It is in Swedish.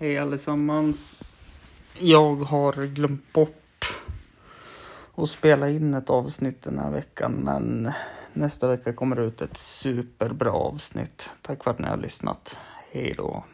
Hej allesammans. Jag har glömt bort att spela in ett avsnitt den här veckan, men nästa vecka kommer det ut ett superbra avsnitt. Tack för att ni har lyssnat. Hej då.